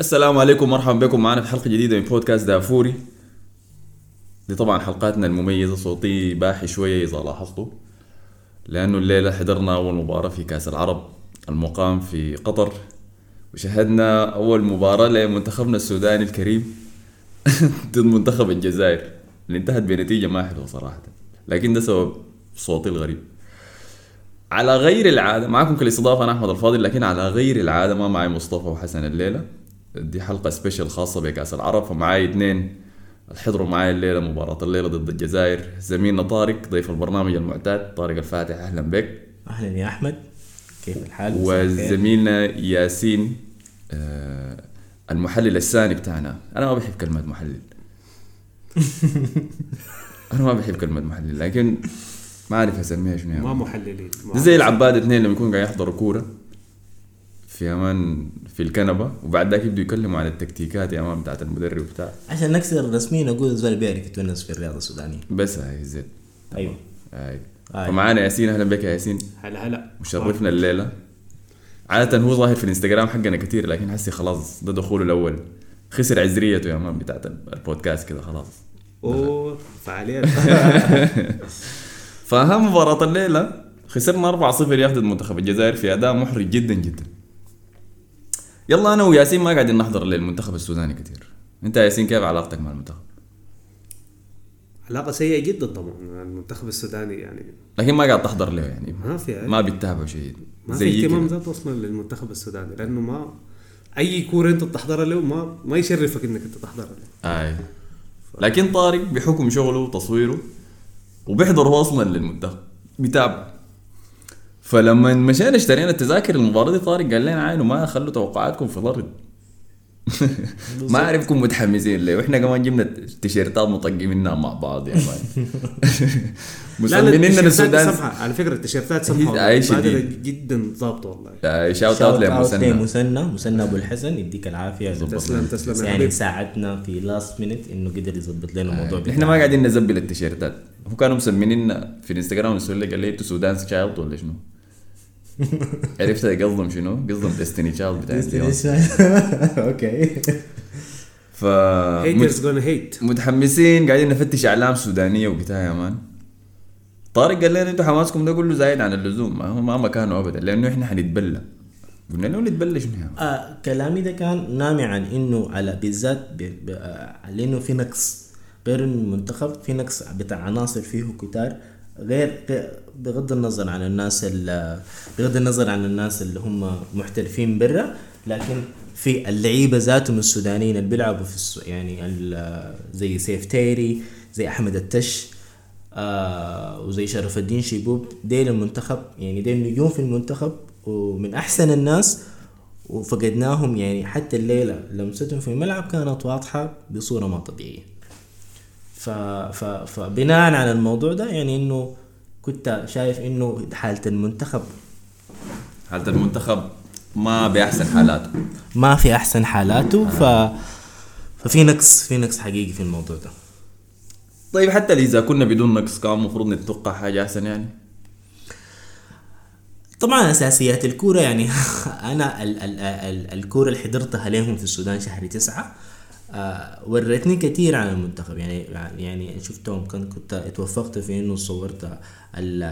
السلام عليكم مرحبا بكم. معنا في حلقة جديدة من بودكاست دافوري. دي طبعا حلقاتنا المميزة. صوتي باحي شوية إذا لاحظتوا لأنه الليلة حضرنا أول مباراة في كأس العرب المقام في قطر. وشهدنا أول مباراة لمنتخبنا السوداني الكريم ضد منتخب الجزائر. اللي انتهت بنتيجة ما حلوة صراحة لكن ده سبب صوتي الغريب. على غير العادة معكم كالإستضافة أنا أحمد الفاضل لكن على غير العادة ما معي مصطفى وحسن الليلة. دي حلقة سبيشال خاصة بكأس العرب فمعاي اثنين. حضروا معاي الليلة مباراة الليلة ضد الجزائر. زميلنا طارق ضيف البرنامج المعتاد. طارق الفاتح أهلا بك. أهلا يا أحمد. كيف الحال؟ وزميلنا ياسين آه، المحلل الثاني بتاعنا. أنا ما بحب كلمة محلل. أنا ما بحب كلمة محلل لكن ما أعرف أسميها شنو ما. محللين زي العباد اثنين لما يكونوا قاعد يحضروا كورة. في أمان في الكنبة وبعد ذاك يبدوا يتكلموا عن التكتيكات يا مان بتاعت المدرب بتاع عشان نكسر رسميا نقول الزول بيعرف يتونس في الرياضة السودانية. بس هاي زين. أيوه. هاي. فمعانا ياسين أهلا بك يا ياسين. هلا هلا. مشرفنا الليلة. عادة هو ظاهر في الإنستغرام حقنا كتير لكن حسي خلاص ده دخوله الأول. خسر عزريته يا مان بتاعت البودكاست كده خلاص. أوه فعاليات فأهم مباراة الليلة خسرنا 4-0 ياخذ منتخب الجزائر في أداء محرج جدا جدا. يلا أنا وياسين ما قاعدين نحضر للمنتخب السوداني كتير أنت يا ياسين كيف علاقتك مع المنتخب؟ علاقة سيئة جدا طبعا المنتخب السوداني يعني. لكن ما قاعد تحضر له يعني. ما في ما بتتابع شيء ما في اهتمام كده ذات أصلا للمنتخب السوداني لأنه ما أي كورة أنت بتحضرها له ما ما يشرفك إنك أنت تحضرها له. آي لكن طارق بحكم شغله وتصويره وبيحضر هو أصلا للمنتخب بيتابع. فلما مشينا اشترينا التذاكر المباراة دي طارق قال لنا عينوا ما خلوا توقعاتكم في الأرض. ما أعرفكم متحمسين ليه. وإحنا كمان جبنا التيشيرتات مطقمينها مع بعض يا man التيشيرتات السودان. سمحة. على فكرة التيشيرتات والله. بادرة جدا ظابطة والله. shout out لمسنى مسنى مسنى أبو الحسن يديك العافية. تسلم تسلم يعني ساعدنا في last minute إنه قدر يظبط لنا الموضوع إحنا ما قاعدين نزبل التيشيرتات. هم كانوا مسميننا في الانستغرام قال لي أنتوا سودان child ولا شنو؟ عرفت قصدهم شنو؟ قصدهم Destiny's Child بتاع اليوم. أوكي. ف haters جونا hate متحمسين قاعدين نفتش أعلام سودانية وبتاع يا man. طارق قال لنا أنتوا حماسكم ده كله زايد عن اللزوم. ما هو ما مكانه ابدا لأنه إحنا حنتبلى. قلنا له نتبلى شنو؟ آه كلامي ده كان نامي عن إنه على بالذات آه، على انه في نقص. غير المنتخب في نقص بتاع عناصر فيه كتار غير غير- بغض النظر عن الناس ال- بغض النظر عن الناس اللي هم محترفين برا لكن في اللعيبة ذاتهم السودانيين اللي بيلعبوا في يعني زي سيف تيري زي أحمد التش آه وزي شرف الدين شيبوب ديل المنتخب يعني ديل نجوم في المنتخب ومن أحسن الناس وفقدناهم يعني حتى الليلة لمستهم في الملعب كانت واضحة بصورة ما طبيعية. ف ف فبناء على الموضوع ده يعني إنه كنت شايف إنه حالة المنتخب. حالة المنتخب ما باحسن حالاته. ما في أحسن حالاته ف ففي نقص في نقص حقيقي في الموضوع ده. طيب حتى إذا كنا بدون نقص كان المفروض نتوقع حاجة أحسن يعني؟ طبعا أساسيات الكورة يعني أنا ال ال ال الكورة اللي حضرتها لهم في السودان شهر تسعة آه ورتني كثير عن المنتخب. يعني يعني شفتهم كنت كنت اتوفقت في إنه صورت ال-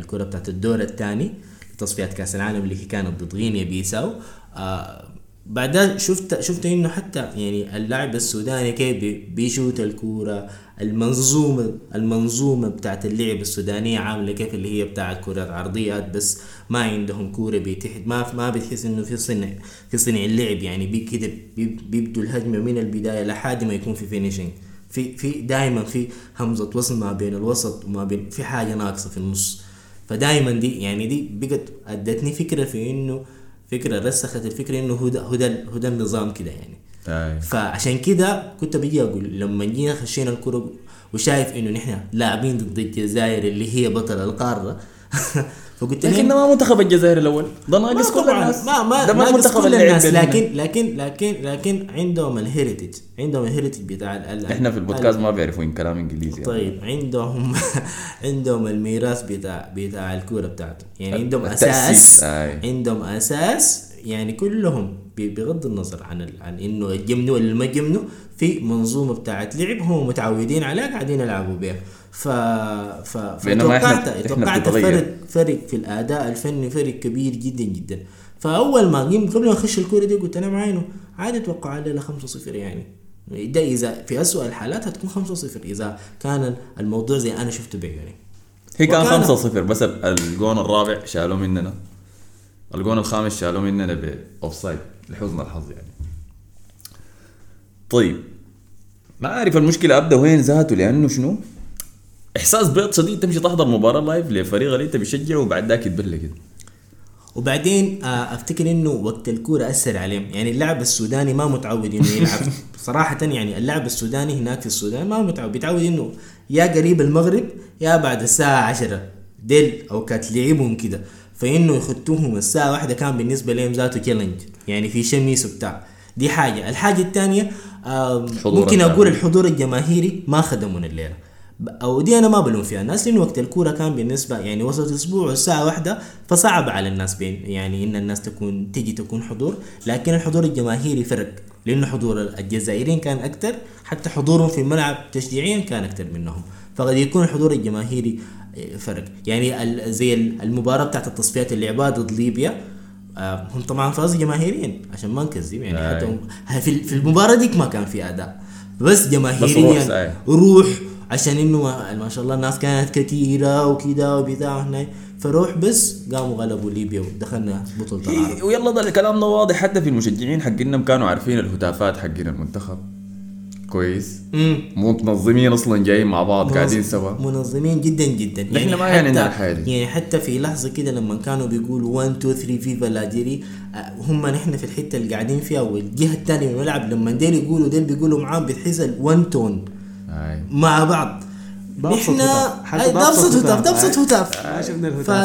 الكرة بتاعت الدور الثاني تصفيات كأس العالم اللي كانت ضد غينيا بيساو. آه بعدها شفت شفت إنه حتى يعني اللاعب السوداني كيف بي- بيشوت الكورة المنظومه المنظومة بتاعت اللعب السودانية عاملة كيف اللي هي بتاعت كرات عرضيات بس ما عندهم كورة بيتحد ما ما بتحس إنه في صنع في صنع اللعب يعني كده بي- بيبدوا الهجمة من البداية لحد ما يكون في finishing في في دائما في همزة وصل ما بين الوسط وما بين في حاجة ناقصة في النص. فدائما دي يعني دي بقت أدتني فكرة في إنه فكرة رسخت الفكرة إنه هو ده هو ده هو ده النظام كده يعني آي. فعشان كده كنت بيجي أقول لما جينا خشينا الكره وشايف إنه نحن لاعبين ضد الجزائر اللي هي بطل القارة فقلت لكن ما منتخب الجزائر الأول. ده ما ناقص كل الناس. ما ما ده ما ناقص المنتخب كل الناس. لكن لكن لكن لكن عندهم الهيريتج. عندهم الهيريتج بتاع ال- إحنا في البودكاست ما بيعرفوا كلام إنجليزي. طيب عندهم عندهم الميراث بتاع بتاع الكورة بتاعته. يعني عندهم أساس. عندهم أساس يعني كلهم بغض النظر عن ال- عن إنه الجمنوا ولا ما في منظومة بتاعت لعب هم متعودين عليها قاعدين يلعبوا بها. ف ف فتوقعت توقعت. فرق فرق في الأداء الفني فرق كبير جدا جدا. فأول ما قيم قبل ما أخش الكورة دي قلت أنا معاينه. عادي أتوقع علينا 5-0 يعني. ده إذا في اسوء الحالات هتكون 5-0 إذا كان الموضوع زي أنا شفته بعيوني هي كان وكان- 5 0 بس الجون الرابع شالوه مننا. الجون الخامس شالوه مننا ب offside لحسن الحظ يعني. طيب ما عارف المشكلة ابدا وين ذاته لأنه شنو؟ إحساس بيض شديد تمشي تحضر مباراة live لفريق اللي انت بتشجعه وبعد ذاك يتبلى كده وبعدين آه، أفتكر إنه وقت الكورة أثر عليهم. يعني اللاعب السوداني ما متعود إنه يلعب. صراحة يعني اللاعب السوداني هناك في السودان ما متعود. بيتعود إنه يا قريب المغرب يا بعد الساعة 10 ديل أو كانت لعبهم كده. فإنه يخطوهم الساعة واحدة كان بالنسبة لهم ذاته challenge يعني في شميس وبتاع. دي حاجة. الحاجة الثانية الحضور ممكن. أقول الحضور الجماهيري ما خدمونا الليلة. أو دي أنا ما بلوم فيها. الناس لأنه وقت الكورة كان بالنسبة يعني وسط أسبوع الساعة واحدة فصعب على الناس بين يعني إن الناس تكون تيجي تكون حضور. لكن الحضور الجماهيري فرق لأنه حضور الجزائريين كان أكثر حتى حضورهم في الملعب تشجيعيا كان أكثر منهم. فقد يكون الحضور الجماهيري إيه، فرق. يعني زي ال- المباراة بتاعت التصفيات اللي لعبها ضد ليبيا آه، هم طبعا فازوا جماهيريا عشان ما نكذب. يعني. حتى هم- في المباراة ديك ما كان في أداء. بس روح جماهيريا ساعة. روح عشان إنه ما, شاء الله الناس كانت كثيره وكذا وبتاع هنا فروح بس قاموا غلبوا ليبيا ودخلنا بطولة العرب. ويلا ده الكلام ده واضح. حتى في المشجعين حقنا كانوا عارفين الهتافات حقين المنتخب. كويس. امم متنظمين أصلا جايين مع بعض قاعدين سوا. منظمين جدا جدا. نحن ما يعني عندنا دي. يعني حتى في لحظة كده لما كانوا بيقولوا 1 2 3 viva l'Algérie آه، هم نحن في الحتة اللي قاعدين فيها والجهة الثانية من الملعب لما ديل يقولوا ديل بيقولوا معاهم بتحس ال 1 tone مع بعض. نحن ابسط هتاف ده هتاف. ابسط هتاف. آه،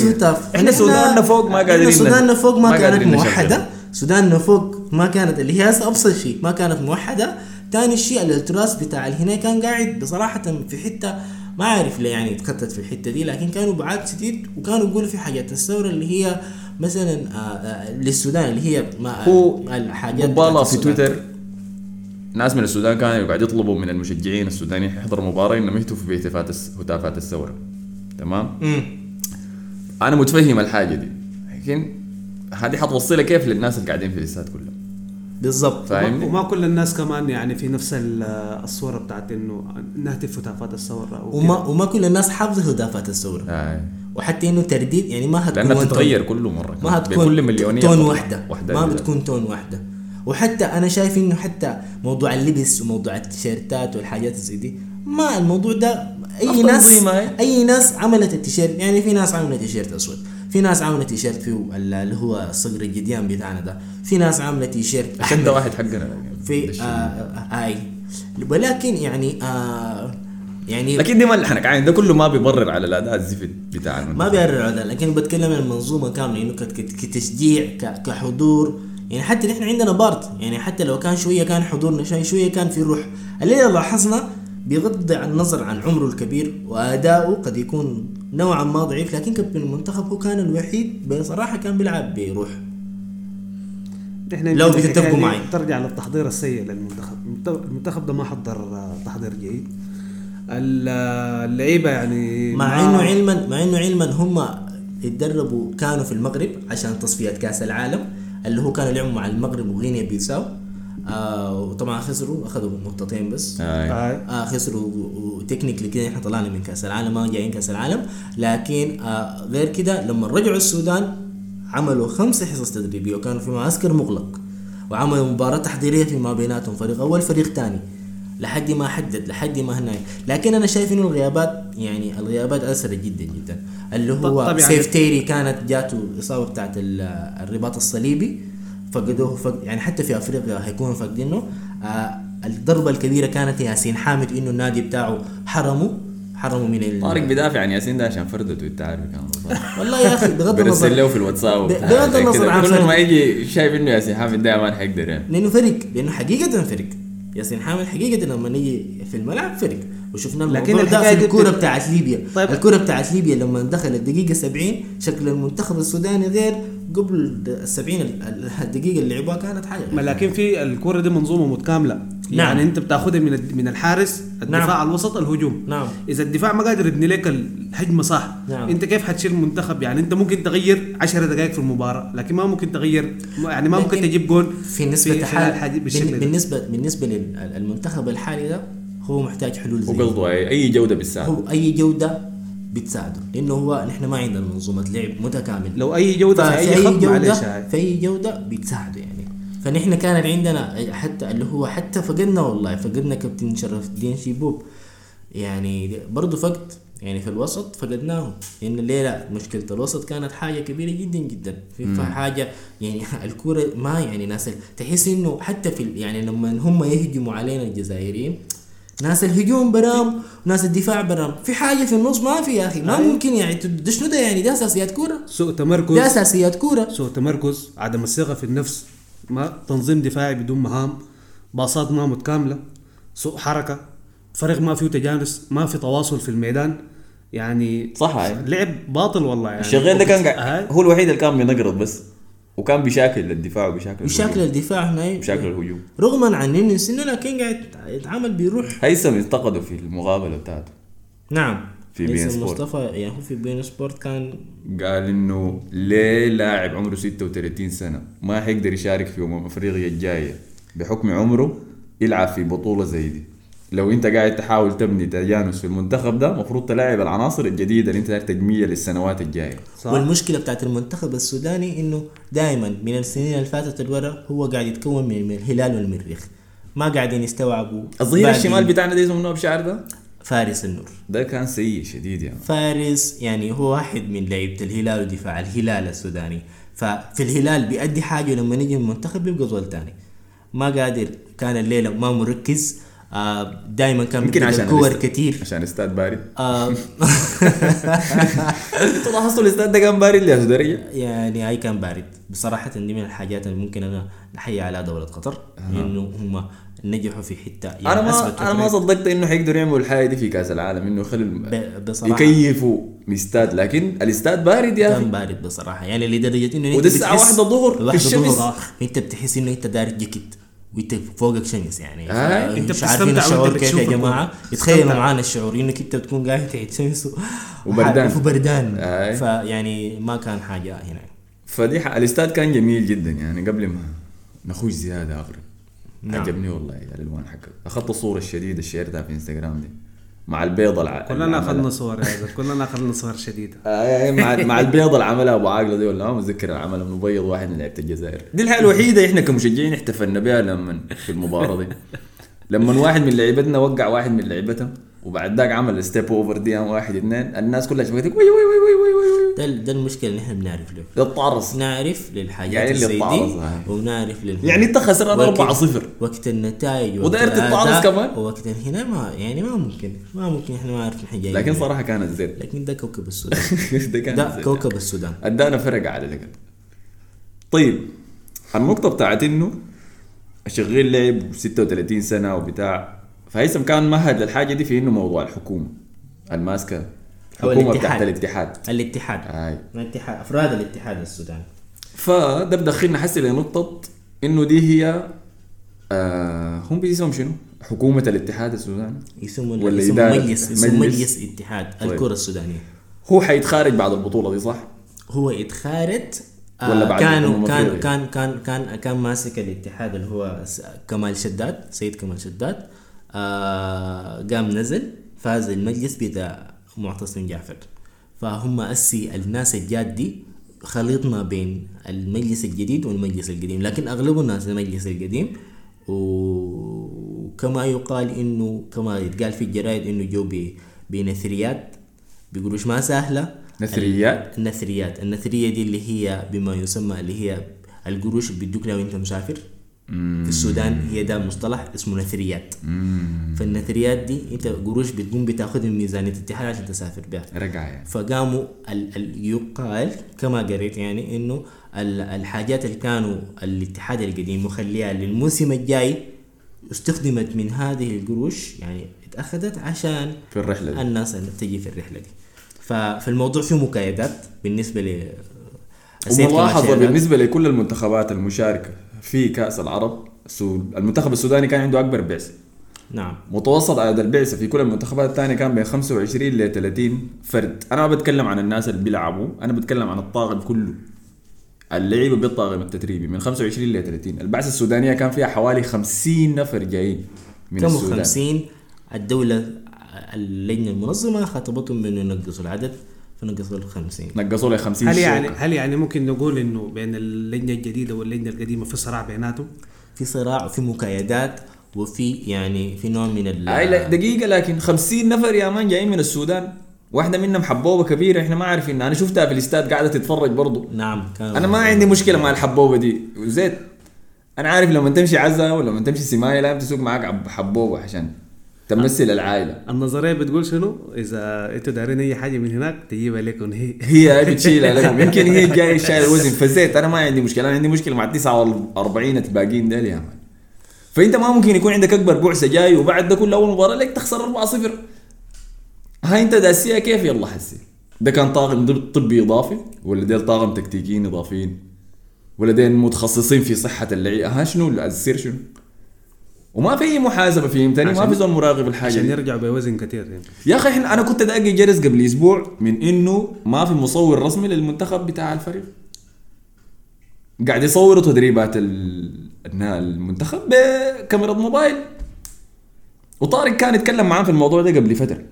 القوية. هتاف إحنا نحن- سوداننا فوق ما قادرين سوداننا فوق ما, كانت. موحدة. سوداننا فوق ما كانت. اللي هي أبسط شيء ما كانت موحدة. ثاني شيء الالتراس بتاع هنا كان قاعد بصراحة في حتة ما أعرف ليه يعني اتخطت في الحتة دي لكن كانوا بعاد شديد وكانوا يقولوا في حاجات. الثورة اللي هي مثلا آه، آه، للسودان اللي هي ما هو الحاجات في. تويتر. ناس من السودان كانوا قاعد يطلبوا من المشجعين السودانيين يحضروا مباراة إنهم يهتفوا بهتافات الس- هتافات الثورة تمام مم. أنا متفهم الحاجة دي لكن هذه حتوصلها كيف للناس اللي قاعدين في الاستاد كلهم بالضبط فاهمني؟ وما كل الناس كمان يعني في نفس ال- الصورة بتاعت إنه نهتف هتافات الثورة. وما وما كل الناس حافظه هدافات الثورة آه. وحتى إنه ترديد يعني ما هتكون لأنها. بتتغير كل مرة ما هتكون بكل مليونية تون تطلع واحدة ما. بتكون تون واحدة وحتى أنا شايف إنه حتى موضوع اللبس وموضوع التيشيرتات والحاجات زي دي ما الموضوع ده أي ناس. أي ناس عملت التيشيرت يعني في ناس عملت تيشيرت أسود في ناس عملت تيشيرت فيه ال- اللي هو صقر الجديان بتاعنا ده في ناس عملت تيشيرت عشان. ده واحد حقنا في. آه آه هاي ولكن يعني آه يعني لكن دي ما اللي حنك عين ده كله ما بيبرر على الأداء الزفت بتاع المنتخب ما بيبرر هذا لكن بتكلم عن المنظومة كاملة انه كت- كتشجيع كحضور يعني حتى نحن عندنا part يعني حتى لو كان شوية كان حضورنا شوية شوية كان في روح الليلة لاحظنا بغض عن النظر عن عمره الكبير وأداؤه قد يكون نوعا ما ضعيف لكن كابتن المنتخب هو كان الوحيد بصراحة كان بيلعب بروح. إحنا لو بتتفقوا دي معي. ترجع للتحضير السيء للمنتخب. المنت- المنتخب ده ما حضر تحضير جيد. ال- اللعيبة يعني مع إنه علما مع إنه علما هم اتدربوا كانوا في المغرب عشان تصفيات كأس العالم. اللي هو كانوا لعبوا مع المغرب وغينيا بيساو آه وطبعا خسروا أخذوا نقطتين بس آه. آه. آه خسروا وتكنيكلي كده إحنا طلعنا من كأس العالم ما جايين كأس العالم لكن آه غير كده لما رجعوا السودان عملوا خمس حصص تدريبية وكانوا في معسكر مغلق وعملوا مباراة تحضيرية فيما بيناتهم فريق أول فريق ثاني لحد ما حدد لحد ما هناك لكن أنا شايف إنه الغيابات يعني الغيابات اثرت جدا جدا اللي هو سيف تيري كانت جاته الاصابه بتاعت ال- الرباط الصليبي فقدوه فق... يعني حتى في أفريقيا هيكونوا فاقدينه آه الضربة الكبيرة كانت ياسين حامد إنه النادي بتاعه حرمه حرمه من ال... طارق بدافع عن ياسين ده عشان فردته انت عارف كان. والله يا أخي بغض برسل له النظر في الواتساب. بغض النظر. عن كل. ما يجي شايف إنه ياسين حامد ده ما حيقدر يعني لأنه فرق لأنه حقيقة فرق ياسين حامد حقيقة لما نيجي في الملعب فرق وشفنا لكن الموضوع ده في الكورة بت- بتاعت ليبيا طيب. الكورة بتاعت ليبيا لما دخل الدقيقه 70 شكل المنتخب السوداني غير قبل ال 70 ال- ال- الدقيقه اللي لعبوها كانت حاجة ما لكن في الكورة دي منظومة متكاملة نعم. يعني انت بتاخذها من من الحارس الدفاع نعم. الوسط الهجوم نعم. إذا الدفاع ما قادر يبني لك الهجمة صح نعم. انت كيف حتشيل المنتخب يعني انت ممكن تغير 10 دقائق في المباراة لكن ما ممكن تغير يعني ما ممكن تجيب جون في بالشكل ده. بالنسبة بالنسبة للمنتخب الحالي ده هو محتاج حلول زي وقصده اي أي جودة بتساعد؟ هو أي جودة بتساعده لأنه هو نحن ما عندنا منظومة لعب متكامل لو أي جودة في أي خط معلش جودة في اي جودة بتساعده يعني. فنحن كانت عندنا حتى اللي هو حتى فقدنا والله فقدنا كابتن شرف الدين شيبوب. يعني برضه فقد يعني في الوسط فقدناه لأن الليلة مشكلة الوسط كانت حاجة كبيرة جدا جدا. في حاجة يعني الكورة ما يعني ناس تحس إنه حتى في ال- يعني لما هم يهجموا علينا الجزائريين ناس الهجوم برام وناس الدفاع برام. في حاجة في النص ما في يا أخي ما ممكن يعني ده شنو ده يعني؟ ده أساسيات كورة؟ سوء تمركز. ده أساسيات كورة. سوء تمركز عدم الثقة في النفس ما تنظيم دفاعي بدون مهام باصات ما متكاملة سوء حركة فريق ما فيه تجانس ما في تواصل في الميدان يعني صح. لعب باطل والله يعني. الشغال ده كان. قاعد هو الوحيد اللي كان بينقرض بس. وكان بيشاكل الدفاع وبيشاكل الهجوم. الدفاع هنا. بشكل الهجوم. رغما عن إنه سنة لكن قاعد يتعامل بروح. هيثم انتقده في المقابلة بتاعته. نعم. في beIN Sport. مصطفى يعني هو في beIN Sport كان قال إنه ليه لاعب عمره 36 سنة ما حيقدر يشارك في امم أفريقيا الجاية بحكم عمره يلعب في بطولة زي دي. لو انت قاعد تحاول تبني تجانس في المنتخب ده المفروض تلاعب العناصر الجديدة اللي انت تجميع للسنوات الجاية. صح. والمشكلة بتاعت المنتخب السوداني إنه دائما من السنين اللي فاتت الورا هو قاعد يتكون من الهلال والمريخ. ما قاعدين يستوعبوا الظهير الشمال بتاعنا ده منو بشعر ده؟ فارس النور. ده كان سيء شديد يعني. فارس يعني هو واحد من لعيبة الهلال ودفاع الهلال السوداني. ففي الهلال بيأدي حاجة لما نيجي المنتخب بيبقى زول تاني. ما قادر كان الليلة ما مركز. آه دائما كان يمكن بيبقى عشان كور كتير. عشان استاد بارد آه. أنتوا لاحظتوا الاستاد ده كان بارد لهذه الدرجه يعني هاي كان بارد بصراحة دي من الحاجات اللي ممكن أنا نحيي على دولة قطر لأنه هم نجحوا في حتة يعني أنا ما أنا ما صدقت إنه حيقدروا يعملوا الحاجة دي في كأس العالم إنه بصراحة يكيفوا استاد لكن الاستاد بارد يا كان بارد بصراحة. يعني وده أنت الساعة بتحس- واحدة ظهر في الشمس. آه. أنت بتحس إنه أنت داير جاكيت وانت فوقك شمس يعني. آه، عارفين بتستمتع الشعور كيف يا يتخيلوا بتستمتع. معانا الشعور إنك أنت بتكون قاعد تحت شمس وبردان. وبردان. آه. فيعني ما كان حاجة هنا. فدي ح... الاستاد كان جميل جدا يعني. قبل ما نخش زيادة أغرب. نعم. عجبني والله الالوان حقك. أخذت الصورة الشديدة شيرتها في انستغرام دي. مع البيضة الع... كلنا أخذنا. صور يا زلمه كلنا أخذنا صور شديدة. آه مع مع البيضة اللي عملها أبو عاقلة دي ولا ما متذكر العمل. مبيض واحد من لعيبة الجزائر. دي الحاجة الوحيدة إحنا كمشجعين احتفلنا بها لما في المباراة دي. لما واحد من لعيبتنا وقع واحد من لعيبته وبعد ذاك عمل ستيب اوفر دي واحد اثنين الناس كلها شبكتك وي وي وي وي وي وي وي ده ده المشكلة اللي نحن بنعرف له. ده الطارس نعرف للحاجات يعني اللي دي الطعرس هاي. ونعرف لل يعني انت خسران وقت- 4-0 وقت النتائج وقت تتطعرس الأداء، كمان؟ ووقت هنا ما يعني ما ممكن ما ممكن إحنا ما نحن جايين. لكن. صراحة كانت زين. لكن ده كوكب السودان. ده كان ده. كوكب السودان. ادانا فرق على الاقل طيب النقطه بتاعت إنه شغال لعب 36 سنة وبتاع. فهيثم كان مهد للحاجة دي في إنه موضوع الحكومة. الماسكة. الحكومة الاتحاد. بتاعت الاتحاد الاتحاد هاي الاتحاد أفراد الاتحاد السوداني فده بدخلنا حسي لنقطه إنه دي هي آه هم بيسموا شنو؟ حكومة الاتحاد السوداني يسموا ولا إدارة؟ مجلس مجلس؟ مجلس اتحاد طيب. الكرة السودانية هو حيتخارج بعد البطولة دي صح؟ هو اتخارج آه ولا بعد كانوا كان أفريقيا؟ كان كان كان كان ماسك الاتحاد اللي هو كمال شداد سيد كمال شداد آه قام نزل فاز المجلس بتاع معتصم جعفر. فهم أسي الناس الجاد دي خليط ما بين المجلس الجديد والمجلس القديم. لكن أغلب الناس المجلس القديم وكما يقال إنه كما يتقال في الجرائد إنه جو بنثريات. بقروش ما سهلة؟ نثريات؟ النثريات النثرية دي اللي هي بما يسمى اللي هي القروش اللي بيدوك لو أنت مسافر. في السودان هي ده مصطلح اسمه نثريات. فالنثريات دي انت قروش بتقوم بتاخذ من ميزانيه الاتحاد عشان تسافر بها رجع يعني. فقاموا ال ال يقال كما قريت يعني انه ال الحاجات اللي كانوا الاتحاد القديم مخليها للموسم الجاي استخدمت من هذه القروش يعني اتأخذت عشان في الرحلة دي. الناس اللي تجي في الرحلة دي. ففي الموضوع فيه مكايدات بالنسبة ل وملاحظة. بالنسبة لكل المنتخبات المشاركة. في كأس العرب المنتخب السوداني كان عنده أكبر بعثة. نعم. متوسط عدد البعثة في كل المنتخبات الثانية كان بين 25 ل 30 فرد، أنا ما بتكلم عن الناس اللي بيلعبوا، أنا بتكلم عن الطاقم كله. اللعيبة بالطاقم التدريبي من 25 ل 30 البعثة السودانية كان فيها حوالي 50 نفر جايين من كم السودان. 50 الدولة اللجنة المنظمة خاطبتهم بأنه ينقصوا العدد. فنقصوا ال 50 نقصوا لي 50 هل يعني. هل يعني ممكن نقول إنه بين اللجنه الجديدة واللجنه القديمة في صراع بيناتهم؟ في صراع وفي مكايدات وفي يعني في نوع من ال دقيقة لكن 50 نفر يا مان جايين من السودان. واحدة منهم حبوبة كبيرة إحنا ما عارفين. أنا شفتها في الاستاد قاعدة تتفرج برضو. نعم كان أنا ما عندي مشكلة مع الحبوبة دي. وزيت أنا عارف لما تمشي عزة ولا لما تمشي سمايه لازم تسوق معاك عب- حبوبة عشان تمثل العائلة. النظرية بتقول شنو؟ إذا أنتوا دارين أي حاجة من هناك تجيبها لكم هي. هي بتشيلها لكم يمكن هي جاي شايل وزن. فزيت أنا ما عندي مشكلة. أنا عندي مشكلة مع 49 الباقيين ديل يا مان. فأنت ما ممكن يكون عندك أكبر بعثة جاي وبعد ده كل أول مباراة لك تخسر 4-0 هاي أنت داسيها كيف؟ يلا حسي. ده كان طاقم طب- طبي إضافي؟ ولا ديل طاقم تكتيكيين إضافيين؟ ولا ديل متخصصين في صحة اللعيبة؟ ها شنو السير شنو؟ وما في أي محاسبة فهمتني ما في زول مراقب الحاجة عشان دي. يرجعوا بوزن كثير يعني. يا أخي إحنا أنا كنت داقي جرس قبل أسبوع من إنه ما في مصور رسمي للمنتخب بتاع الفريق. قاعد يصوروا تدريبات المنتخب بكاميرا موبايل. وطارق كان يتكلم معاه في الموضوع ده قبل فترة.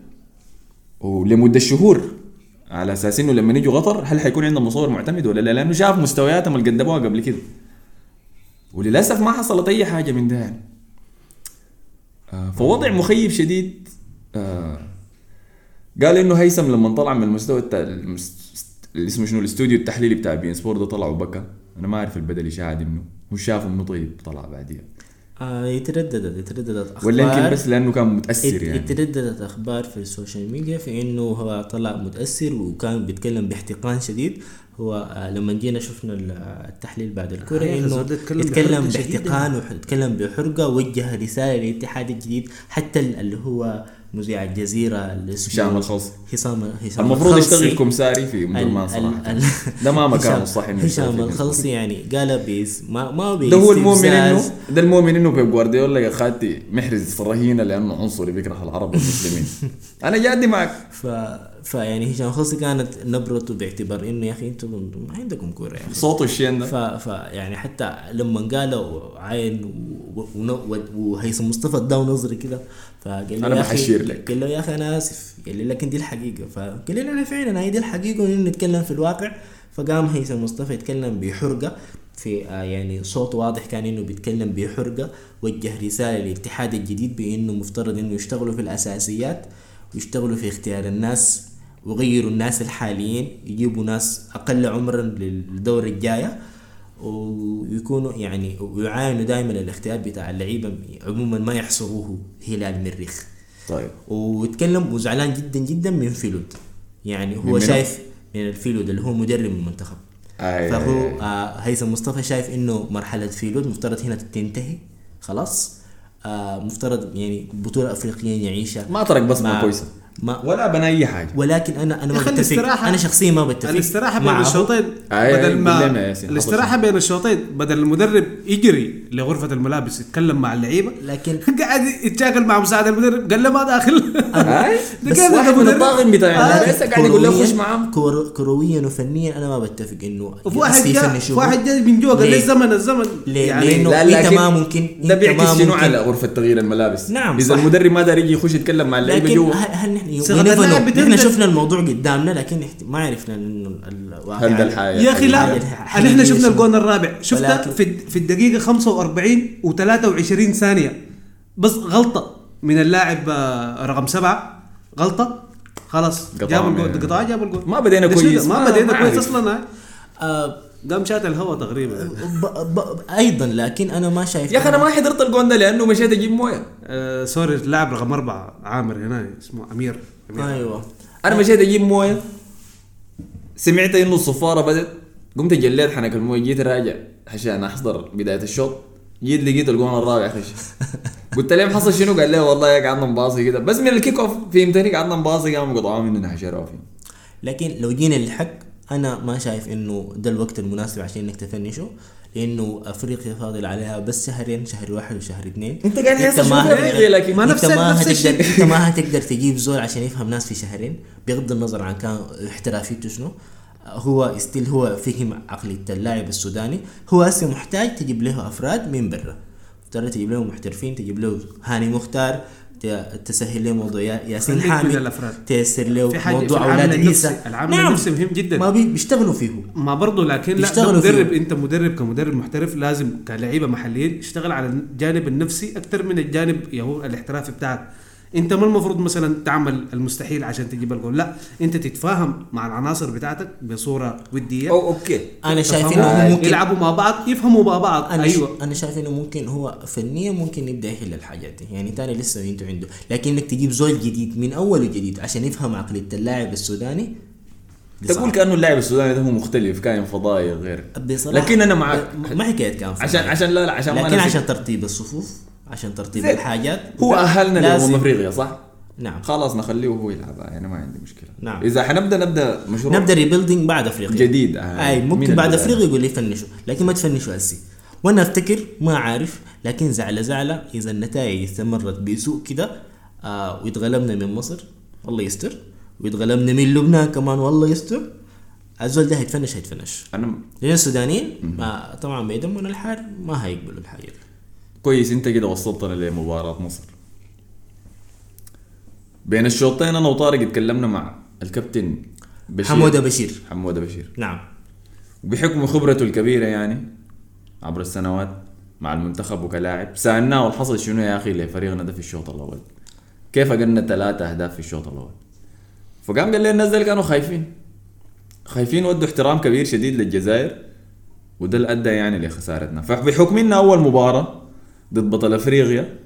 ولمدة شهور على أساس إنه لما يجوا قطر هل حيكون عندهم مصور معتمد ولا لا؟ لأنه شاف مستوياتهم اللي قدموها قبل كده. وللأسف ما حصلت أي حاجة من ده يعني. فوضع مخيب شديد آه، قال إنه هيثم لما طلع من المستوى التا... اللي اسمه شنو الاستوديو التحليلي بتاع بين سبور ده طلع وبكى. أنا ما أعرف البدل شاهد منه هو شافه إنه طيب طلع بعديها. آه يترددت يترددت أخبار. ولا يمكن بس لأنه كان متأثر يعني. يترددت أخبار في ال social media في إنه هو طلع متأثر وكان بيتكلم باحتقان شديد. هو آه، لما جينا شفنا ال- التحليل بعد الكره آه، إنه يتكلم. باحتقان ويتكلم بحرقة وجه رسالة للاتحاد الجديد. حتى ال- اللي هو مذيع الجزيره اللي اسمه هشام الخلصي. هشام هشام المفروض. يشتغل كمساري في ام ال- درمان ال- صراحة ده ما مكانه الصح إنه هشام في الخلصي يعني قال بيس ما ما ده هو المؤمن انه. ده المؤمن إنه بيب جوارديولا يا خالتي محرز رهينه لأنه عنصري بيكره العرب والمسلمين أنا جادي معك ف فيعني هشام الخلصي كانت نبرته باعتبار إنه يا أخي أنتم ما عندكم كورة أخي. صوته الشين ده. ف... ف يعني حتى لما قالوا عين و- و- و- وهيثم مصطفى اداه نظري كده فقال يا أخي- بحشير لك. قال له يا أخي أنا آسف. قال لي لكن دي الحقيقة. فقال لي أنا فعلا هي دي الحقيقة وإنه نتكلم في الواقع. فقام هيثم مصطفى يتكلم بحرقة في آه يعني صوت واضح كان إنه بيتكلم بحرقة وجه رسالة للاتحاد الجديد بإنه مفترض إنه يشتغلوا في الأساسيات ويشتغلوا في اختيار الناس. ويغيروا الناس الحاليين يجيبوا ناس أقل عمرا للدوره الجاية ويكونوا يعني ويعاينوا دائما الاختيار بتاع اللعيبة عموما ما يحصروه هلال مريخ. طيب. ويتكلم وزعلان جدا جدا من فيلود. يعني من هو منو؟ شايف من الفيلود اللي هو مدرب المنتخب. آي. فهو. آه هيثم مصطفى شايف إنه مرحلة فيلود مفترض هنا تنتهي خلاص. آه مفترض يعني بطولة أفريقية يعيشها. ما ترك بصمة كويسة. ما ولا بنى أي حاجة ولكن أنا أنا ما بتفق الاستراحة- أنا شخصيا ما بتفق الاستراحة بين. الشوطين بدل ما الاستراحة بين الشوطين بدل المدرب يجري لغرفة الملابس يتكلم مع اللعيبة لكن قاعد يتشاكل مع مساعد المدرب قال له ما داخل بس واحد من مدرب؟ الطاقم بتاع آه. الناس قاعد يقول له كروياً- خش معاهم كرو- كرويا وفنيا أنا ما بتفق إنه وفي واحد جاء في. واحد جاي من جوا قال لي؟ الزمن الزمن ليه؟ يعني لأنه لا أنت لكن ما ممكن- ده بيعكس شنو. على غرفة تغيير الملابس نعم، إذا. المدرب ما دار يجي يخش يتكلم مع اللعيبة جوا هل بتنتج. نحن شفنا الموضوع قدامنا لكن ما عرفنا إنه الواقع هل ده الحياة؟ يا أخي لا إحنا شفنا الجون الرابع ولكن- في في الدقيقة 45 و23 ثانية بس غلطة من اللاعب آه، رقم سبعة غلطة خلاص قطع جاب من- الجول قطع جاب الجول ما بدينا كويس. ما بدينا كويس. أصلا آه. قام شات الهواء تقريبا. ب ب أيضا لكن أنا ما شايف يا أخي أنا ما حضرت الجون ده لأنه مشيت أجيب موية. آه sorry اللاعب رقم أربعة عامر هنا اسمه أمير, أمير. أيوه. أنا مشيت أجيب موية. سمعت إنه الصفارة بدت قمت جليت حنك الموية جيت راجع عشان أحضر بداية الشوط. جيت لقيت الجون الرابع خش قلت لهم حصل شنو؟ قال لي والله قعدنا نباصي كده. بس من ال kick off فهمتني قعدنا نباصي قاموا قطعوها مننا حشروا فيه. لكن لو جينا للحق أنا ما شايف إنه ده الوقت المناسب عشان انك تفنشه لأنه أفريقيا فاضل عليها بس شهرين شهر واحد وشهر اثنين. أنت قاعد تحس ما لكن ما أنت نفس- ما هتقدر. أنت ما هتقدر تجيب زول عشان يفهم ناس في شهرين بغض النظر عن كان احترافيته شنو. هو still هو فهم عقلية اللاعب السوداني. هو هسه محتاج تجيب له أفراد من برا. ترى تجيب له محترفين تجيب له هاني مختار تسهل له موضوع يا- ياسين حامد الأفراد. تيسر له حاجة- موضوع أولاد. عيسى العامل النفسي مهم جدا. ما بي بيشتغلوا فيه ما برضه لكن لا مدرب فيه. أنت مدرب كمدرب محترف لازم كلعيبة محليين اشتغل على الجانب النفسي أكثر من الجانب يهو الاحترافي بتاعك انت ما المفروض مثلا تعمل المستحيل عشان تجيب الجول. لا انت تتفاهم مع العناصر بتاعتك بصورة ودية. أو أوكي. أنا شايف؟ إنه ممكن يلعبوا مع بعض يفهموا مع بعض. أنا أيوه. أنا شايف إنه ممكن هو فنيا ممكن يبدأ يحل الحاجات دي. يعني تاني لسه أنتوا عنده لكن إنك تجيب زول جديد من أول وجديد عشان يفهم عقلية اللاعب السوداني تقول. كأنه اللاعب السوداني ده هو مختلف كائن فضائي غير. بصراحة لكن أنا معك. ما حكايه كان فضائي. عشان عشان لا لا عشان ما لكن نسيب. عشان ترتيب الصفوف. عشان ترتيب زين. الحاجات هو أهلنا لازم- لامم أفريقيا صح؟ نعم خلاص نخليه هو يلعبها يعني ما عندي مشكلة نعم. إذا حنبدأ نبدأ مشروع نبدأ ريبيلدينج بعد أفريقيا جديد، آه. أي ممكن بعد. أفريقيا يقول لي فنشوا لكن ما تفنشوا هسي وأنا أفتكر ما عارف لكن زعلة زعلة إذا النتائج استمرت بسوء كده آه ويتغلبنا من مصر الله يستر ويتغلبنا من لبنان كمان والله يستر الزول ده هيتفنش هيتفنش أنا لأن السودانيين ما طبعا بيدمنا الحار ما هيقبلوا الحاجة دي كويس انت كده وصلتنا لمباراة مصر. بين الشوطين أنا وطارق اتكلمنا مع الكابتن بشير. حمودة بشير. حمودة بشير. نعم. وبحكم خبرته الكبيرة يعني عبر السنوات مع المنتخب وكلاعب سألناه والحصل شنو يا أخي لفريقنا ده في الشوط الأول؟ كيف اقلنا ثلاثة أهداف في الشوط الأول؟ فقام قال لي الناس دول كانوا خايفين. خايفين ودوا احترام كبير شديد للجزائر وده اللي أدى يعني لخسارتنا. فبحكم انها أول مباراة ضد بطل أفريقيا.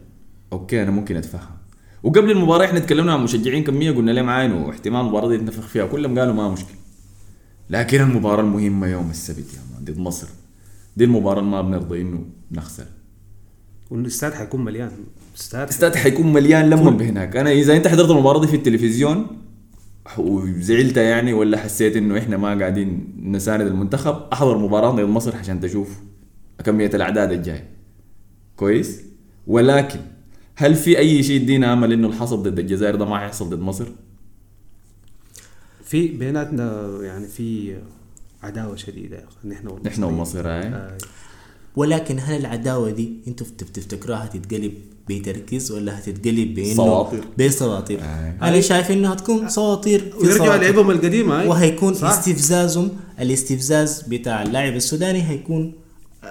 أوكي أنا ممكن أتفهم. وقبل المباراة إحنا تكلمنا مع مشجعين كمية قلنا لهم عاين واحتمال المباراه دي نتنفخ فيها. كلهم قالوا ما مشكلة. لكن المباراة المهمة يوم السبت يا man ضد مصر. دي المباراة اللي ما بنرضى إنه نخسر. والاستاد حيكون مليان. استاد الاستاد حيكون مليان لما بهناك. أنا إذا أنت حضرت المباراة دي في التلفزيون وزعلت يعني ولا حسيت إنه إحنا ما قاعدين نساند المنتخب أحضر مباراة ضد مصر عشان تشوف كمية الأعداد الجاية. كويس ولكن هل في أي شيء يدينا امل إنه الحصل ضد الجزائر ده ما حيحصل ضد مصر؟ في بيناتنا يعني في عداوة شديدة نحن والمصريين. نحن ومصر هاي آه. ولكن هل العداوة دي أنتوا بت- بتفتكروها هتتقلب بتركيز ولا هتتقلب بإنه صواطر. بسواطير آه. أنا شايف انها هتكون صواطير في ويرجعوا. لعبهم القديمة هاي. وهيكون صح؟ استفزازهم الاستفزاز بتاع اللاعب السوداني هيكون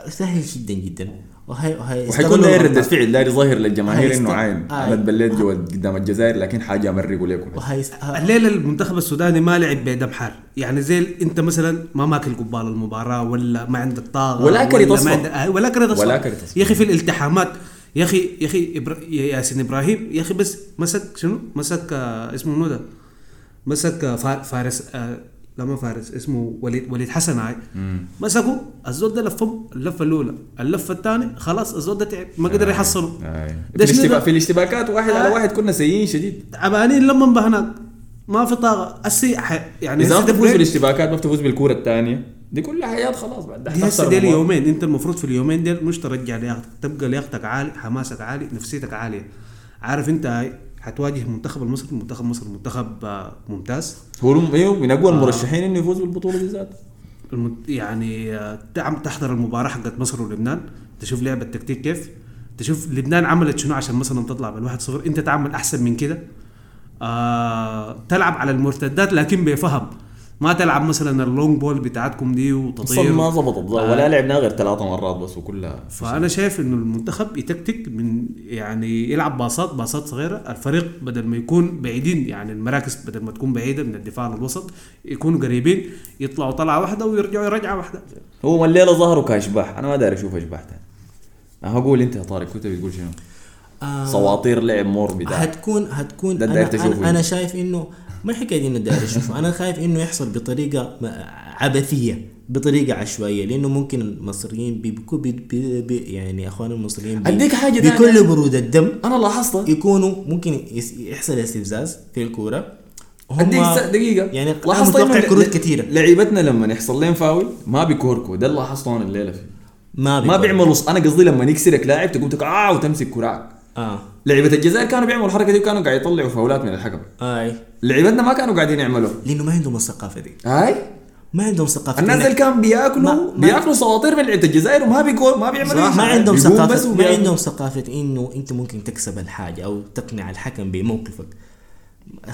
سهل جدا جدا وهي وهي وحيكون داير ردة فعل داير ظاهر للجماهير إنه عاين آه. أنا اتبليت جوا قدام الجزائر لكن حاجة امرقوا لكم وهي الليلة المنتخب السوداني ما لعب بدم حار يعني زي أنت مثلا ما ماكل قبال المباراة ولا ما عندك طاقة ولا كرت ما أصفر. عندك آه، ولا كرت أصفر. ولا. يا أخي في الالتحامات يا أخي يا أخي إبرا... يا ياسين إبراهيم يا أخي بس مسك شنو مسك آه اسمه منو ده مسك آه فا- فارس آه لا ما فارس اسمه وليد وليد حسن هاي. مسكوا الزول ده لفهم اللفة الأولى. اللفة الثانية خلاص الزول ده تعب ما قدر يحصله. آه. في, ده شنو الاشتبا... ده؟ في الاشتباكات واحد على آه. واحد كنا سيئين شديد. تعبانين لما بهناك ما في طاقة. السي يعني إذا ما بتفوز. بالاشتباكات ما بتفوز بالكورة الثانية. دي كلها حياة خلاص بعد. دي هسه ديل المباراة. يومين. انت المفروض في اليومين ديل مش ترجع لياقتك. تبقى لياقتك عالي حماسك عالي نفسيتك عالية. عارف انت هاي؟ حتواجه المنتخب المصري منتخب مصر. منتخب آه، ممتاز. هو أيوه من أقوى المرشحين إنه يفوز بالبطولة دي الم- يعني آه، تعم تحضر المباراة حقت مصر ولبنان. تشوف لعبة التكتيك كيف. تشوف لبنان عملت شنو عشان مثلا تطلع بالواحد صفر. إنت تعمل أحسن من كده. آه تلعب على المرتدات لكن بفهم. ما تلعب مثلا اللونج بول بتاعتكم دي أصلا وتطير ما ظبطت. ولا لعبنا غير ثلاثة مرات بس وكلها فأنا شايف إنه المنتخب يتكتك من يعني يلعب باصات باصات صغيرة. الفريق بدل ما يكون بعيدين يعني المراكز بدل ما تكون بعيدة من الدفاع للوسط يكونوا قريبين يطلعوا طلعة واحدة ويرجعوا رجعه واحدة. هو الليلة ظهروا كأشباح. أنا ما داري أشوف أشباح تاني. أنا هقول أنت يا طارق كنت بتقول شنو؟ آه صواطير لعب مور بتاع هتكون هتكون ده أنا أنا, أنا انت. شايف إنه ما حكايه إنه داير اشوفه أنا خايف إنه يحصل بطريقة عبثية بطريقة عشوائية لأنه ممكن المصريين بيكون بي بي بي يعني أخوان المصريين بي حاجة تانية. بكل برود الدم أنا لاحظت يكونوا ممكن يحصل استفزاز في الكورة. هم اديك دقيقة. يعني لاحظت متوقع كروت كثيرة. لعيبتنا لما يحصل لهم فاول ما بيكوركوا. ده اللي لاحظته أنا الليلة فيه. ما ما. بيعملوا أنا قصدي لما يكسرك لاعب تقوم تقول آه وتمسك كراعك. آه. لعيبة الجزائر كانوا بيعملوا الحركة دي وكانوا قاعد يطلعوا فاولات من الحكم. آي. لعيبتنا ما كانوا قاعدين يعملوها لأنه ما عندهم الثقافة دي. هاي ما عندهم ثقافة. الناس اللي كان بياكلوا ما- بياكلوا سواطير من لعيبة الجزائر وما بيقول ما بيعملوا ما. عندهم ثقافة ما. عندهم ثقافة إنه أنت ممكن تكسب الحاجة أو تقنع الحكم بموقفك.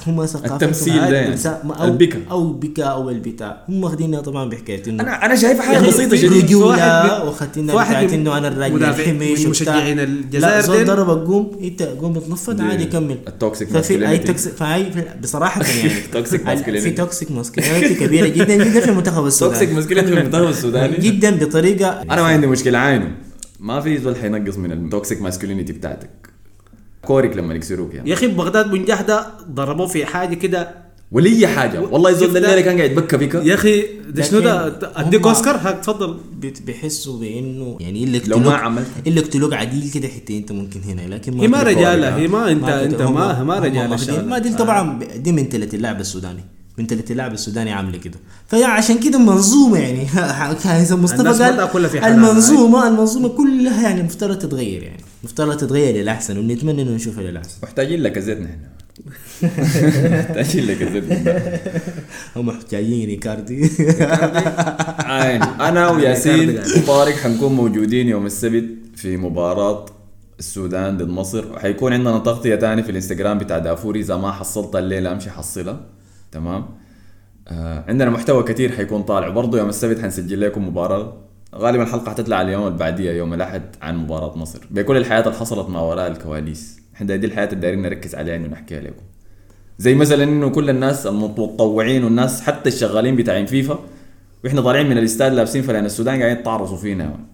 هم ثقافة التمثيل ده يعني. أو البكا. أو بكا أو البتاع هم واخدينها طبعا بحكاية إنه أنا أنا شايفها حاجة يعني بسيطة جدا واحد واخدتنا بتاعت إنه أنا الراجل وبتاع. مشجعين لا الجزائر زول ديل. ضربك قوم انت قوم بتنفض دي- عادي كمل التوكسيك ففي أي masculinity. توكسيك فهي في- بصراحة يعني توكسيك masculinity. في توكسيك ماسكلينيتي كبيرة جدا جدا في المنتخب السوداني توكسيك مشكلة في المنتخب السوداني جدا بطريقة أنا ما عندي مشكلة عاينه ما في زول حينقص من التوكسيك ماسكولينيتي بتاعتك كورك لما يكسروك يعني. يا أخي بغداد بن جحدة ضربوه في حاجة كده. ولي حاجة. والله ده ده- الليلة كان قاعد يبكى بك يا أخي ده شنو ده؟ لكن أديك أوسكار؟ هاك تفضل. بيحسوا بإنه يعني اللي لو ما عملت. اللي يقتلوك عديل كده حتى أنت ممكن هنا لكن هي ما رجالة هي ما انت ما أنت ما ما هم رجال واخدين- الشغله ما دي طبعا دي منتلة اللاعب السوداني. منتلة اللاعب السوداني عاملة كده. فيا عشان كده منظومة يعني. إذا مصطفى ما قال. المنظومه المنظومة كلها يعني مفترض تتغير يعني. مفترض تتغير للاحسن ونتمنى إنه نشوفها للاحسن محتاجين لك زيت نحن محتاجين لك زيت هم محتاجين ريكاردي عين. أنا وياسين وطارق حنكون موجودين يوم السبت في مباراة السودان ضد مصر. وحيكون عندنا تغطية تاني في الإنستغرام بتاع دافوري. إذا ما حصلت الليلة أمشي حصلها. تمام؟ آه عندنا محتوى كتير حيكون طالع. برضو يوم السبت حنسجل لكم مباراة غالبا الحلقة حتطلع على اليوم اللي بعديها يوم الأحد عن مباراة مصر. بكل الحياة اللي حصلت ما وراء الكواليس. إحنا دي الحياة اللي دايرين نركز عليها إنه نحكيها لكم. زي مثلا إنه كل الناس المتطوعين والناس حتى الشغالين بتاعين فيفا وإحنا طالعين من الاستاد لابسين فلان. السودان قاعدين يتعرصوا فينا يعني.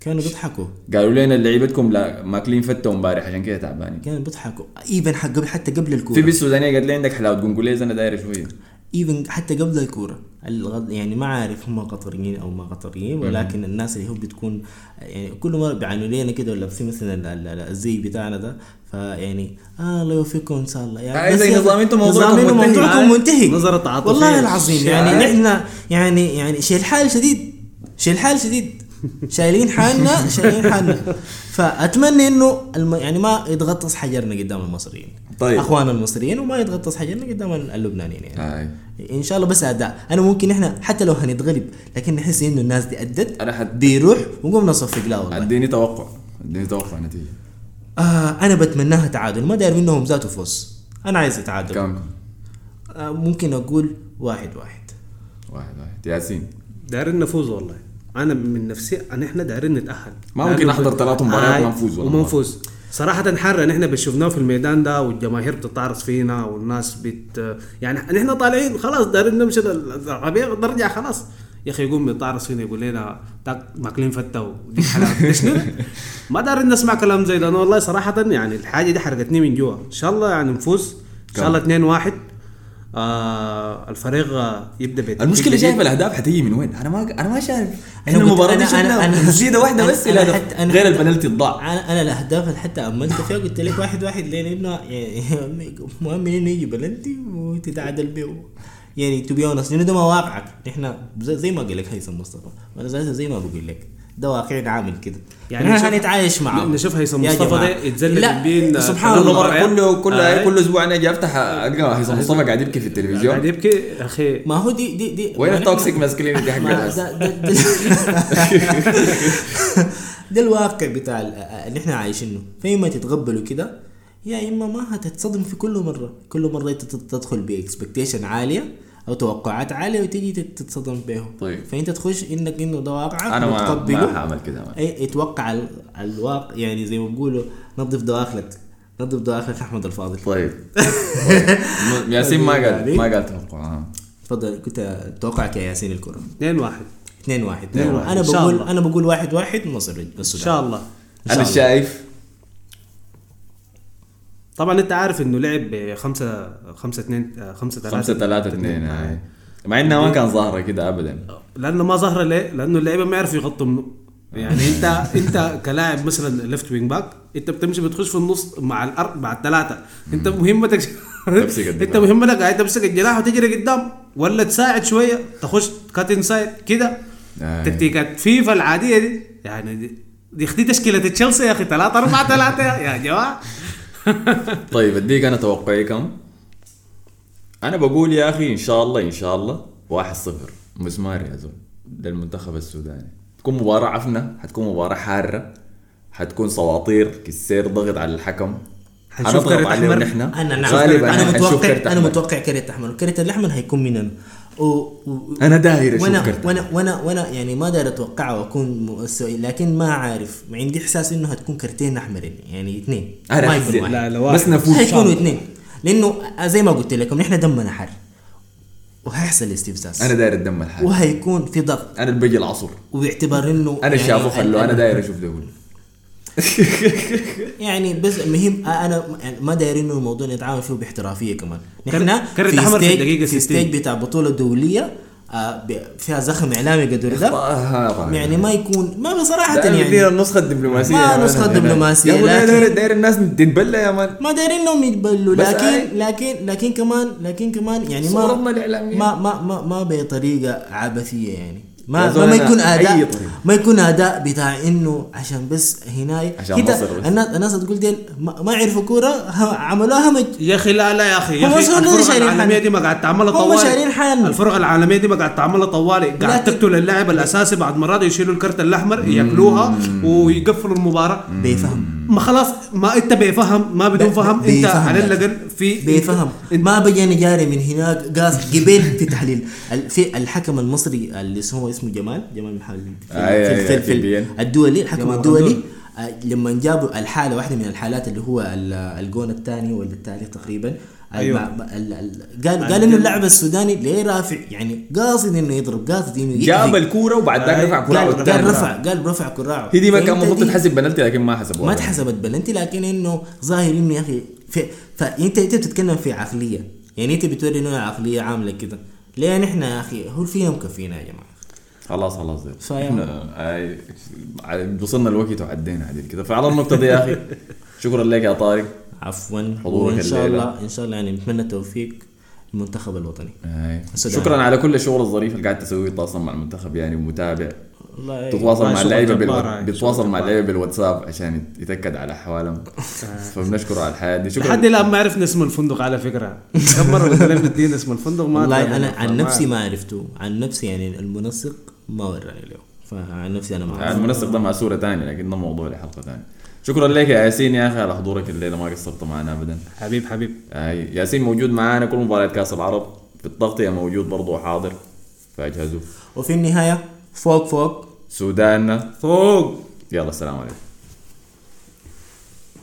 كانوا بيضحكوا. قالوا لنا لعيبتكم لا ماكلين فتة امبارح عشان كده تعبانين. كانوا بيضحكوا. ايفن حق قبل حتى قبل الكورة. في بنت سودانيه قالت لي عندك حلاوة قنقليز أنا داير شوية. ايفن حتى قبل الكورة. يعني ما عارف هم قطريين أو ما قطريين ولكن الناس اللي هو بتكون يعني كل مرة بيعانوا لنا كده ولا لابسين مثلا ال- ال- ال- الزي بتاعنا ده. فيعني آه الله يوفقكم إن شاء الله. يعني زي بس- نظام؟ أنتم موضوعكم منتهي. منتهي. نظرة تعاطفية. والله العظيم يعني؟ نحن يعني يعني شيل حال شديد. شيل حال شديد. شايلين حالنا شايلين حالنا. فأتمنى إنه الم... يعني ما يتغطس حجرنا قدام المصريين. طيب. أخواننا المصريين وما يتغطس حجرنا قدام اللبنانيين يعني. هاي إن شاء الله بس أداء. أنا ممكن إحنا حتى لو هنتغلب لكن نحس إنه الناس دي أدت أنا حد بيروح ونقوم نصفق. لا والله. أديني توقع. أديني توقع نتيجة. آه أنا بتمناها تعادل. ما داير منهم ذاته فوز أنا عايز تعادل. كم؟ آه ممكن أقول واحد واحد. واحد واحد. ياسين. دايرين نفوز والله. أنا من نفسي أن إحنا دايرين نتأهل. ما ممكن نحضر ثلاث مباريات آه، وما نفوز صراحة حر إحنا بنشوفناه في الميدان ده والجماهير بتتعرض فينا والناس بت يعني نحن طالعين خلاص دايرين نمشي الربيع نرجع خلاص. يا أخي يقوم يتعرض فينا يقول لنا ماكلين فتة ودي حلاوه شنو؟ ما دايرين نسمع كلام زي ده. أنا والله صراحة يعني الحاجة دي حرقتني من جوا. إن شاء الله يعني نفوز. إن شاء الله 2 1 آه الفريق يبدأ بيت المشكلة. شايف الأهداف حتيجي من وين؟ أنا ما أنا ما شايف أنا إحنا المباراة دي شفنا تسديده واحدة بس أنا الهدف حتى- أنا غير البنالتي الضاع. أنا أنا الأهداف اللي حتى أملت فيها قلت لك واحد واحد لأنه يعني مهم إنه يجي بلنتي وتتعادل به يعني تو بي اونست لأنه ده ما واقعك. نحن زي, ما قال لك هيثم مصطفى. وأنا زي, زي ما بقول لك. ده واقعنا عامل كده. يعني نشوف- إحنا هنتعايش معاه نشوف هيثم مصطفى. ده يتزلق لا، بين سبحان كل الله مره المباريات. كل كل آه. كل أسبوع أنا أجي أفتح القى هيثم مصطفى قاعد يبكي في قاعد التلفزيون يبكي يا أخي. ما هو دي دي دي وين ال toxic masculinity حق ده, الواقع بتاع ال- اللي إحنا عايشينه. فإما تتقبلوا كده يا إما ما هتتصدم في كل مرة. كل مرة انت تدخل ب expectation عالية أو توقعات عالية وتيجي تت- تتصدم بهم طيب. فأنت تخش إنك إنه ده واقعك أنا ما هعمل كده. اي أتوقع ال- الواقع يعني زي ما بيقولوا نظف دواخلك نظف دواخلك أحمد الفاضل طيب طيب. ياسين ما قال يعني- ما قال توقع آه. تفضل كنت توقعك يا ياسين الكرة 2 1 2 1 2 واحد. أنا بقول. أنا بقول 1 1 مصر إن شاء الله أنا. شايف طبعا أنت عارف إنه لعب 5 5 2 5 3 5 3 2 هاي مع إنها ما كان ظاهرة كده ابدا. لأنه ما ظاهرة ليه؟ لأنه اللعيبة ما يعرفوا يغطوا منه يعني أنت أنت كلاعب مثلا left wing back أنت بتمشي بتخش في النص مع الأرض مع الثلاثة. أنت مهمتك. أنت مهمتك قاعد تمسك الجناح وتجري قدام ولا تساعد شوية تخش cut inside كده. تكتيكات فيفا العادية دي يعني دي دي أختي تشكيلة تشيلسي يا أخي 3 4 3 يا جماعة. طيب اديك أنا توقعي كم؟ أنا بقول يا أخي إن شاء الله إن شاء الله 1 0 مسمار يا زول للمنتخب السوداني. تكون مباراة عفنة حتكون مباراة حارة حتكون سواطير كسير ضغط على الحكم. حنشوف كرت عليهم أحمر. نحن. أنا نعم. غالبا أنا متوقع أنا. متوقع كرت أحمر. والكرت الأحمر هيكون مننا و... و... أنا داير أشوف وأنا وأنا وأنا وأنا يعني ما داير أتوقع وأكون مؤسوي لكن ما عارف عندي إحساس إنه هتكون كرتين احمرين يعني اثنين. أنا ما يكون واحد. لا لا واحد. بس نفوز هيكونوا اثنين. لأنه زي ما قلت لكم نحن دمنا حر. وهيحصل استفزاز. أنا داير الدم الحالي وهيكون في ضغط. أنا اللي بجي العصر. وباعتبار إنه أنا الشافو ال- خلو أنا داير أشوف دول يعني بس المهم أنا يعني ما دايرين إنه الموضوع نتعامل فيه باحترافية كمان نحن كرت في أحمر في stage الدقيقة في 60. ستيج بتاع بطولة دولية آه، فيها زخم إعلامي قدر ده آه، طبعاً. يعني ما يكون ما بصراحه داير يعني ندير النسخة الدبلوماسية ما يا ابو لكن- داير داير الناس تتبلى يا مان ما دايرين إنهم يتبلوا لكن لكن لكن كمان لكن كمان يعني ما. ما ما ما, ما بطريقة عبثية يعني ما ما, ما يكون اداء. ما يكون أداء بتاع إنه عشان بس هناي عشان كده مصر بس. الناس الناس تقول ديل ما, ما يعرفوا كورة عملوها همج يا أخي لا لا يا أخي يا هم أخي شو اللي الفرق شايلين العالمية؟ دي ما قاعد تعملها هم طوالي شايلين حالهم. الفرق العالمية دي ما قاعد تعملها طوالي قاعد تقتل اللاعب الأساسي بعد مرات يشيلوا الكرت الأحمر ياكلوها ويقفلوا المباراة بيفهم ما خلاص ما انت بيفهم ما بدون فهم انت بيفهم على لكن. الاقل في بيفهم ما بجاني جاري من هناك قاس قبل في تحليل. في الحكم المصري اللي اسمه اسمه جمال جمال محل في, في, أي- في, الدولي الحكم الدولي. آه، لما جابوا الحالة واحدة من الحالات اللي هو ال- الجون الثاني ولا الثالث تقريبا. ال- قال قال إنه اللاعب السوداني ليه رافع؟ يعني قاصد إنه يضرب قاصد إنه جاب يأذي. الكورة وبعد ذاك رفع كورة قال قال رفع. قال رفع كراعه هي دي ما كان المفروض تتحسب بنالتي لكن ما حسبوها. ما اتحسبت بلنتي لكن إنه ظاهر إنه يا أخي فانت انت بتتكلم في عقلية. يعني أنت بتوري إنه عقلية عاملة كده. ليه نحن يا أخي؟ هو فينا مكفينا يا جماعة. خلاص خلاص. إحنا آي- ع- وصلنا الوقت وعدينا عديل كده. فعلى النقطة دي يا أخي. شكرا لك يا طارق عفوا حضورك وإن شاء. الله إن شاء الله يعني نتمنى التوفيق المنتخب الوطني. السودان. شكرا على كل الشغل الظريف اللي قاعد تسويه تتواصل مع المنتخب يعني ومتابع والله تتواصل والله مع اللعيبة بالو... هاي، بتتواصل شغل مع. اللعيبة بالواتساب عشان يتأكد على أحوالهم فبنشكره على الحياة دي شكرا لحد الآن ما عرفنا اسم الفندق على فكرة كم مرة قلت لهم ادينا اسم الفندق ما والله. أنا عن نفسي. ما عرفته عن نفسي يعني المنسق ما وراني له فعن نفسي أنا ما يعني أعرف. المنسق ده مع صورة ثانية لكن ده موضوع لحلقة ثانية شكرا لك يا ياسين يا أخي على حضورك الليلة ما قصرت معنا ابدا. حبيب حبيب. آي. ياسين موجود معانا كل مباريات كأس العرب. في التغطيه موجود برضه حاضر. فاجهزوا. وفي النهاية فوق فوق. سوداننا فوق. يلا السلام عليكم.